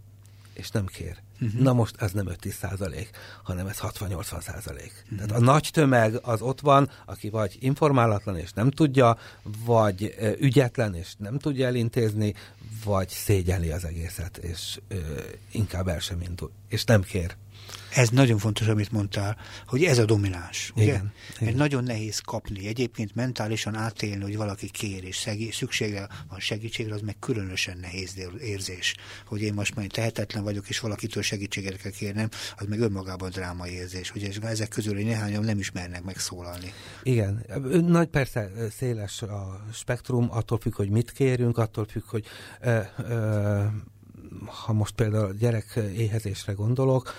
[SPEAKER 2] és nem kér. Uh-huh. Na most ez nem 5-10 százalék, hanem ez 60-80 százalék. Uh-huh. Tehát a nagy tömeg az ott van, aki vagy informálatlan és nem tudja, vagy ügyetlen és nem tudja elintézni, vagy szégyeli az egészet, és ö, inkább el sem indul, és nem kér.
[SPEAKER 1] Ez nagyon fontos, amit mondtál, hogy ez a domináns. Ugye? Igen, igen. nagyon nehéz kapni. Egyébként mentálisan átélni, hogy valaki kér, és szüksége van segítségre, az meg különösen nehéz érzés. Hogy én most már tehetetlen vagyok, és valakitől segítséget kell kérnem, az meg önmagában drámai érzés. Ugye ezek közül néhányan nem ismernek megszólalni.
[SPEAKER 2] Igen. Nagy persze széles a spektrum, attól függ, hogy mit kérünk, attól függ, hogy ö, ö, ha most például a gyerek éhezésre gondolok,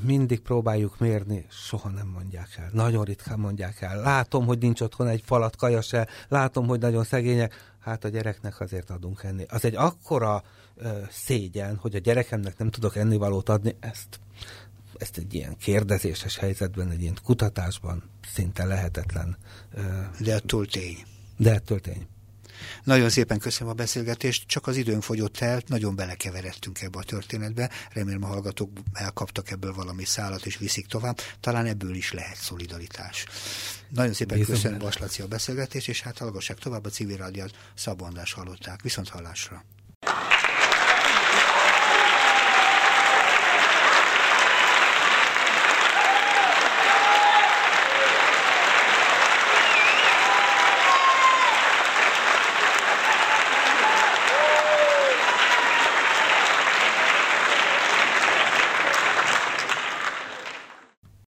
[SPEAKER 2] mindig próbáljuk mérni, soha nem mondják el. Nagyon ritkán mondják el. Látom, hogy nincs otthon egy falat kaja se, látom, hogy nagyon szegények, hát a gyereknek azért adunk enni. Az egy akkora ö, szégyen, hogy a gyerekemnek nem tudok ennivalót adni, ezt, ezt egy ilyen kérdezéses helyzetben, egy ilyen kutatásban szinte lehetetlen.
[SPEAKER 1] Ö, De ettől tény.
[SPEAKER 2] De ettől tény.
[SPEAKER 1] Nagyon szépen köszönöm a beszélgetést, csak az időnk fogyott el, nagyon belekeveredtünk ebbe a történetbe, remélem a hallgatók elkaptak ebből valami szálat és viszik tovább, talán ebből is lehet szolidaritás. Nagyon szépen Bízom köszönöm Vaslaci a beszélgetést, és hát hallgassák tovább a civil rádiót, Szabondás hallották. Viszont hallásra!